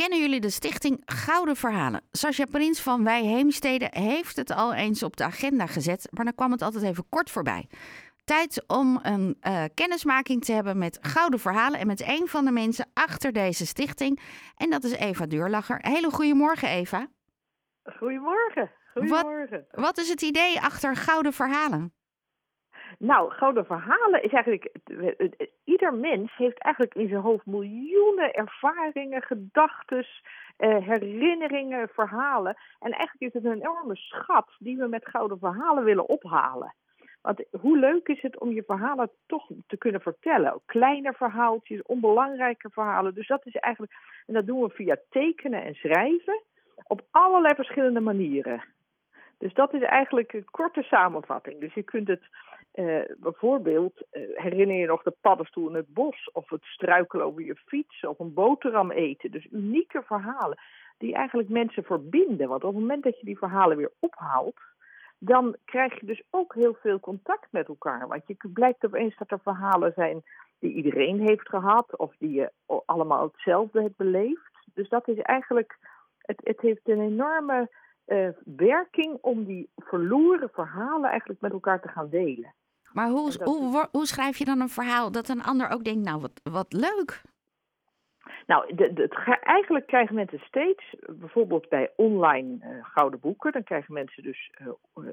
Kennen jullie de stichting Gouden Verhalen? Sascha Prins van Wij Heemstede heeft het al eens op de agenda gezet, maar dan kwam het altijd even kort voorbij. Tijd om een uh, kennismaking te hebben met Gouden Verhalen en met een van de mensen achter deze stichting. En dat is Eva Deurlacher. Hele goedemorgen, Eva. Goedemorgen. Goedemorgen. Wat, wat is het idee achter Gouden Verhalen? Nou, gouden verhalen is eigenlijk. Ieder mens heeft eigenlijk in zijn hoofd miljoenen ervaringen, gedachten, eh, herinneringen, verhalen. En eigenlijk is het een enorme schat die we met gouden verhalen willen ophalen. Want hoe leuk is het om je verhalen toch te kunnen vertellen? Kleine verhaaltjes, onbelangrijke verhalen. Dus dat is eigenlijk. En dat doen we via tekenen en schrijven op allerlei verschillende manieren. Dus dat is eigenlijk een korte samenvatting. Dus je kunt het uh, bijvoorbeeld, uh, herinner je nog de paddenstoel in het bos, of het struikelen over je fiets, of een boterham eten. Dus unieke verhalen die eigenlijk mensen verbinden. Want op het moment dat je die verhalen weer ophaalt, dan krijg je dus ook heel veel contact met elkaar. Want je blijkt opeens dat er verhalen zijn die iedereen heeft gehad, of die je allemaal hetzelfde hebt beleefd. Dus dat is eigenlijk, het, het heeft een enorme uh, werking om die verloren verhalen eigenlijk met elkaar te gaan delen. Maar hoe, hoe, hoe schrijf je dan een verhaal dat een ander ook denkt, nou wat, wat leuk? Nou, de, de, eigenlijk krijgen mensen steeds, bijvoorbeeld bij online uh, gouden boeken, dan krijgen mensen dus, uh,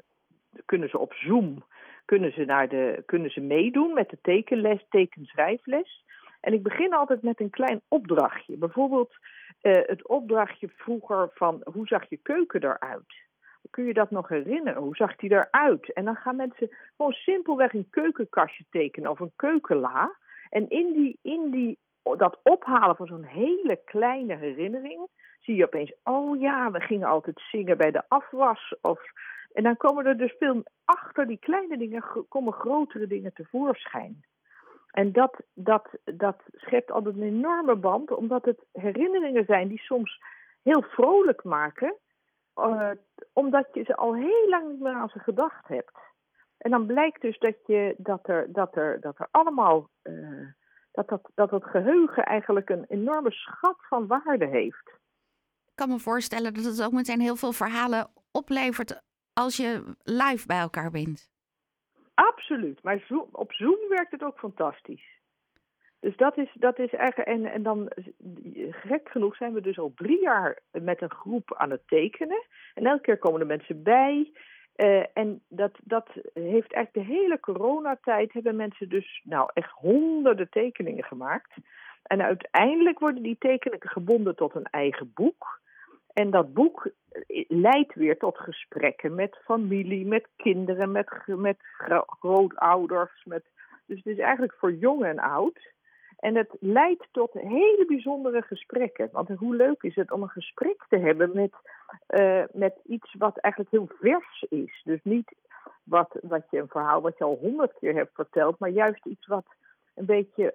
kunnen ze op Zoom, kunnen ze, naar de, kunnen ze meedoen met de tekenles, tekenschrijfles. En ik begin altijd met een klein opdrachtje. Bijvoorbeeld uh, het opdrachtje vroeger van hoe zag je keuken eruit? Kun je dat nog herinneren? Hoe zag die eruit? En dan gaan mensen gewoon simpelweg een keukenkastje tekenen of een keukenla. En in, die, in die, dat ophalen van zo'n hele kleine herinnering zie je opeens, oh ja, we gingen altijd zingen bij de afwas. Of, en dan komen er dus veel achter die kleine dingen, komen grotere dingen tevoorschijn. En dat, dat, dat schept altijd een enorme band, omdat het herinneringen zijn die soms heel vrolijk maken, uh, omdat je ze al heel lang niet meer aan ze gedacht hebt. En dan blijkt dus dat, je, dat, er, dat, er, dat er allemaal. Uh, dat, dat, dat het geheugen eigenlijk een enorme schat van waarde heeft. Ik kan me voorstellen dat het ook meteen heel veel verhalen oplevert als je live bij elkaar bent. Absoluut, maar op Zoom werkt het ook fantastisch. Dus dat is, dat is eigenlijk. En, en dan, gek genoeg, zijn we dus al drie jaar met een groep aan het tekenen. En elke keer komen er mensen bij. Uh, en dat, dat heeft eigenlijk de hele coronatijd hebben mensen dus nou echt honderden tekeningen gemaakt. En uiteindelijk worden die tekeningen gebonden tot een eigen boek. En dat boek leidt weer tot gesprekken met familie, met kinderen, met, met grootouders. Met, dus het is eigenlijk voor jong en oud. En het leidt tot hele bijzondere gesprekken. Want hoe leuk is het om een gesprek te hebben met, uh, met iets wat eigenlijk heel vers is. Dus niet wat, wat je een verhaal wat je al honderd keer hebt verteld, maar juist iets wat een beetje,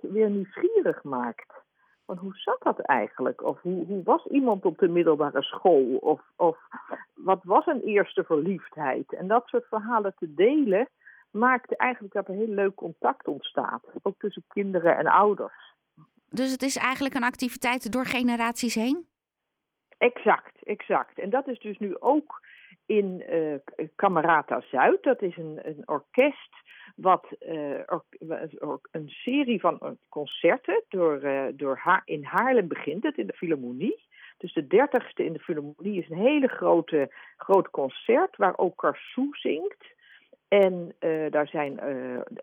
weer nieuwsgierig maakt. Hoe zat dat eigenlijk? Of hoe, hoe was iemand op de middelbare school? Of, of wat was een eerste verliefdheid? En dat soort verhalen te delen, maakt eigenlijk dat er heel leuk contact ontstaat. Ook tussen kinderen en ouders. Dus het is eigenlijk een activiteit door generaties heen? Exact, exact. En dat is dus nu ook in uh, Camerata Zuid. Dat is een, een orkest wat or, een serie van concerten door, uh, door ha in Haarlem begint het in de Philharmonie. Dus de dertigste in de Philharmonie is een hele grote groot concert waar ook Carsou zingt. En daar zijn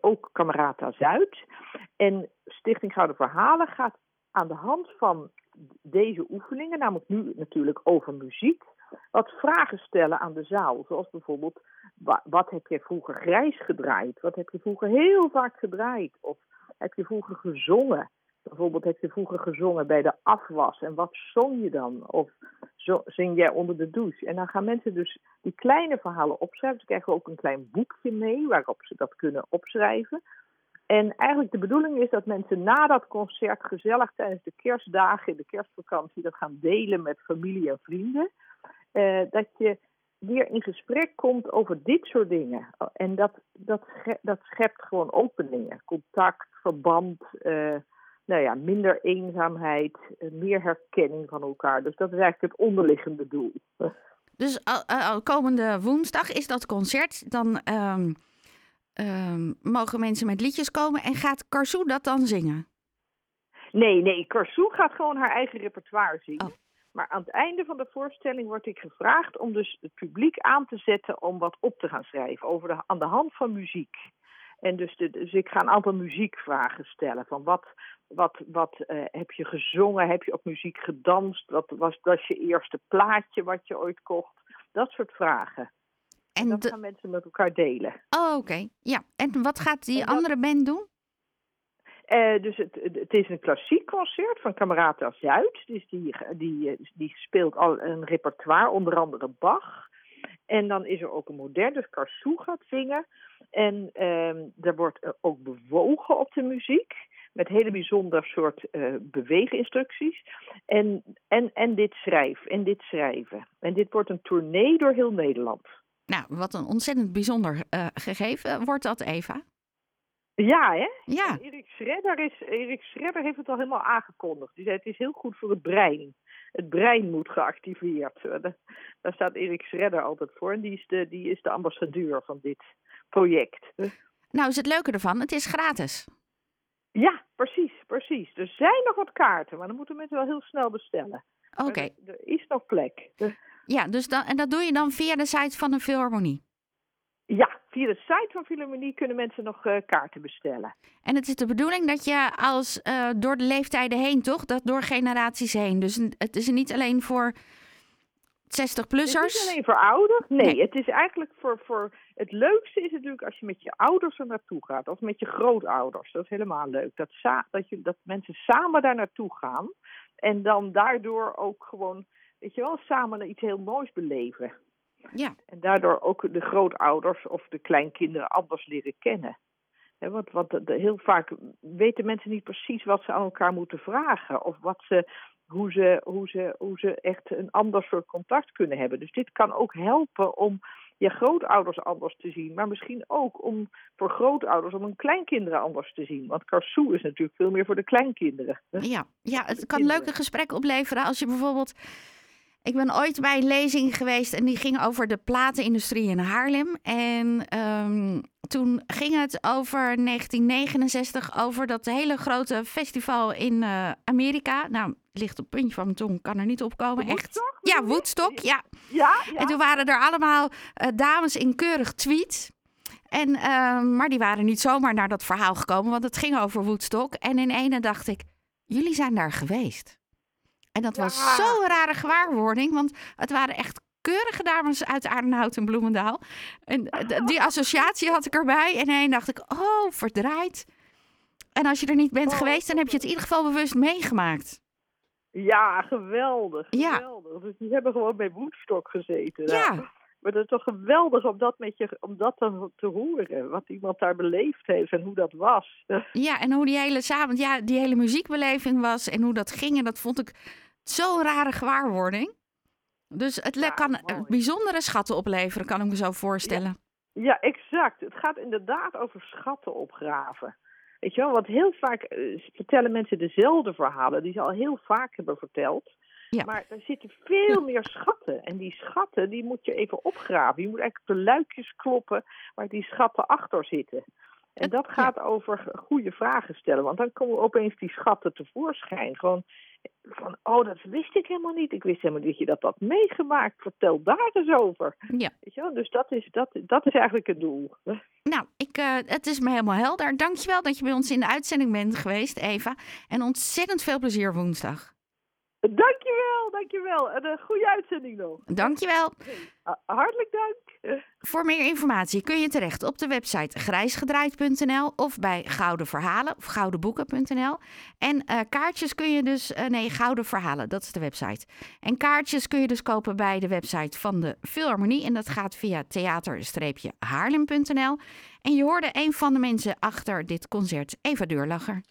ook Camerata Zuid. En Stichting Gouden Verhalen gaat aan de hand van deze oefeningen, namelijk nu natuurlijk over muziek, wat vragen stellen aan de zaal. Zoals bijvoorbeeld, wat heb je vroeger grijs gedraaid? Wat heb je vroeger heel vaak gedraaid? Of heb je vroeger gezongen? Bijvoorbeeld heb je vroeger gezongen bij de afwas en wat zong je dan? Of zing jij onder de douche? En dan gaan mensen dus die kleine verhalen opschrijven. Ze krijgen ook een klein boekje mee waarop ze dat kunnen opschrijven. En eigenlijk de bedoeling is dat mensen na dat concert gezellig tijdens de kerstdagen, de kerstvakantie, dat gaan delen met familie en vrienden. Uh, dat je weer in gesprek komt over dit soort dingen. En dat, dat, dat schept gewoon openingen, contact, verband. Uh, nou ja, minder eenzaamheid, eh, meer herkenning van elkaar. Dus dat is eigenlijk het onderliggende doel. Dus komende woensdag is dat concert. Dan ehm, ehm, mogen mensen met liedjes komen. En gaat Karsu dat dan zingen? Nee, nee, Karsu gaat gewoon haar eigen repertoire zingen. Oh. Maar aan het einde van de voorstelling word ik gevraagd om dus het publiek aan te zetten om wat op te gaan schrijven over de, aan de hand van muziek. En dus, de, dus ik ga een aantal muziekvragen stellen. Van wat, wat, wat uh, heb je gezongen? Heb je op muziek gedanst? Wat was, was je eerste plaatje wat je ooit kocht? Dat soort vragen. En, dat gaan mensen met elkaar delen. Oh, oké. Ja. En wat gaat die andere band doen? Uh, dus het, het is een klassiek concert van Camerata Zuid. Dus die, die, die speelt al een repertoire, onder andere Bach. En dan is er ook een modern, dus Carsou gaat zingen. En uh, er wordt ook bewogen op de muziek. Met hele bijzonder soort uh, beweeginstructies. En, en, en dit schrijven. En dit schrijven. En dit wordt een tournee door heel Nederland. Nou, wat een ontzettend bijzonder uh, gegeven wordt dat, Eva. Ja, hè? Ja. Erik Schredder, is, Erik Schredder heeft het al helemaal aangekondigd. Die zei het is heel goed voor het brein. Het brein moet geactiveerd. Daar staat Erik Schredder altijd voor. En die is de, die is de ambassadeur van dit project. Nou is het leuke ervan, het is gratis. Ja, precies, precies. Er zijn nog wat kaarten, maar dan moeten mensen wel heel snel bestellen. Oké. Er, is nog plek. Ja, dus dan, en dat doe je dan via de site van de Philharmonie? Ja, via de site van Philharmonie kunnen mensen nog uh, kaarten bestellen. En het is de bedoeling dat je als uh, door de leeftijden heen, toch? Dat door generaties heen. Dus het is niet alleen voor 60-plussers? Het is niet alleen voor ouders. Nee, nee, het is eigenlijk voor, voor... Het leukste is natuurlijk als je met je ouders er naartoe gaat. Of met je grootouders. Dat is helemaal leuk. Dat, dat, je, dat mensen samen daar naartoe gaan. En dan daardoor ook gewoon, weet je wel, samen iets heel moois beleven. Ja. En daardoor ook de grootouders of de kleinkinderen anders leren kennen. want, want heel vaak weten mensen niet precies wat ze aan elkaar moeten vragen. Of wat ze, hoe, ze, hoe, ze, hoe ze echt een ander soort contact kunnen hebben. Dus dit kan ook helpen om je grootouders anders te zien. Maar misschien ook om voor grootouders om hun kleinkinderen anders te zien. Want Karsoe is natuurlijk veel meer voor de kleinkinderen. Ja, ja het kan leuke gesprekken opleveren als je bijvoorbeeld ik ben ooit bij een lezing geweest en die ging over de platenindustrie in Haarlem. En um, toen ging het over 1969, over dat hele grote festival in uh, Amerika. Nou, ligt op het puntje van mijn tong, kan er niet opkomen. Echt. Ja, Woodstock, ja. ja. Ja, En toen waren er allemaal uh, dames in keurig tweet. En, uh, maar die waren niet zomaar naar dat verhaal gekomen, want het ging over Woodstock. En in ene dacht ik, jullie zijn daar geweest. En dat was zo'n rare gewaarwording, want het waren echt keurige dames uit Aardenhout en Bloemendaal. En die associatie had ik erbij. En ineens dacht ik, oh, verdraaid. En als je er niet bent oh. geweest, dan heb je het in ieder geval bewust meegemaakt. Ja, geweldig. geweldig. Ja. Dus die hebben gewoon bij Woodstock gezeten. Ja. Maar het is toch geweldig om dat, met je, om dat te, te horen. Wat iemand daar beleefd heeft en hoe dat was. Ja, en hoe die hele, samen, ja, die hele muziekbeleving was en hoe dat ging. En dat vond ik zo'n rare gewaarwording. Dus het kan bijzondere schatten opleveren, kan ik me zo voorstellen. Ja, exact. Het gaat inderdaad over schatten opgraven. Weet je wel, want heel vaak uh, vertellen mensen dezelfde verhalen die ze al heel vaak hebben verteld. Ja. Maar er zitten veel meer schatten. En die schatten, die moet je even opgraven. Je moet eigenlijk op de luikjes kloppen waar die schatten achter zitten. En dat gaat over goede vragen stellen. Want dan komen opeens die schatten tevoorschijn. Gewoon van, oh, dat wist ik helemaal niet. Ik wist helemaal niet dat je dat had meegemaakt. Vertel daar eens over. Ja. Weet je wel? Dus dat is, dat, dat is eigenlijk het doel. Nou, ik, uh, het is me helemaal helder. Dankjewel dat je bij ons in de uitzending bent geweest, Eva. En ontzettend veel plezier woensdag. Dankjewel, dankjewel. En een goede uitzending nog. Dankjewel. Hartelijk dank. Voor meer informatie kun je terecht op de website grijsgedraaid.nl of bij Gouden Verhalen of goudenboeken.nl. En uh, kaartjes kun je dus, uh, nee, Gouden Verhalen, dat is de website. En kaartjes kun je dus kopen bij de website van de Philharmonie en dat gaat via theater-haarlem.nl. En je hoorde een van de mensen achter dit concert, Eva Deurlacher.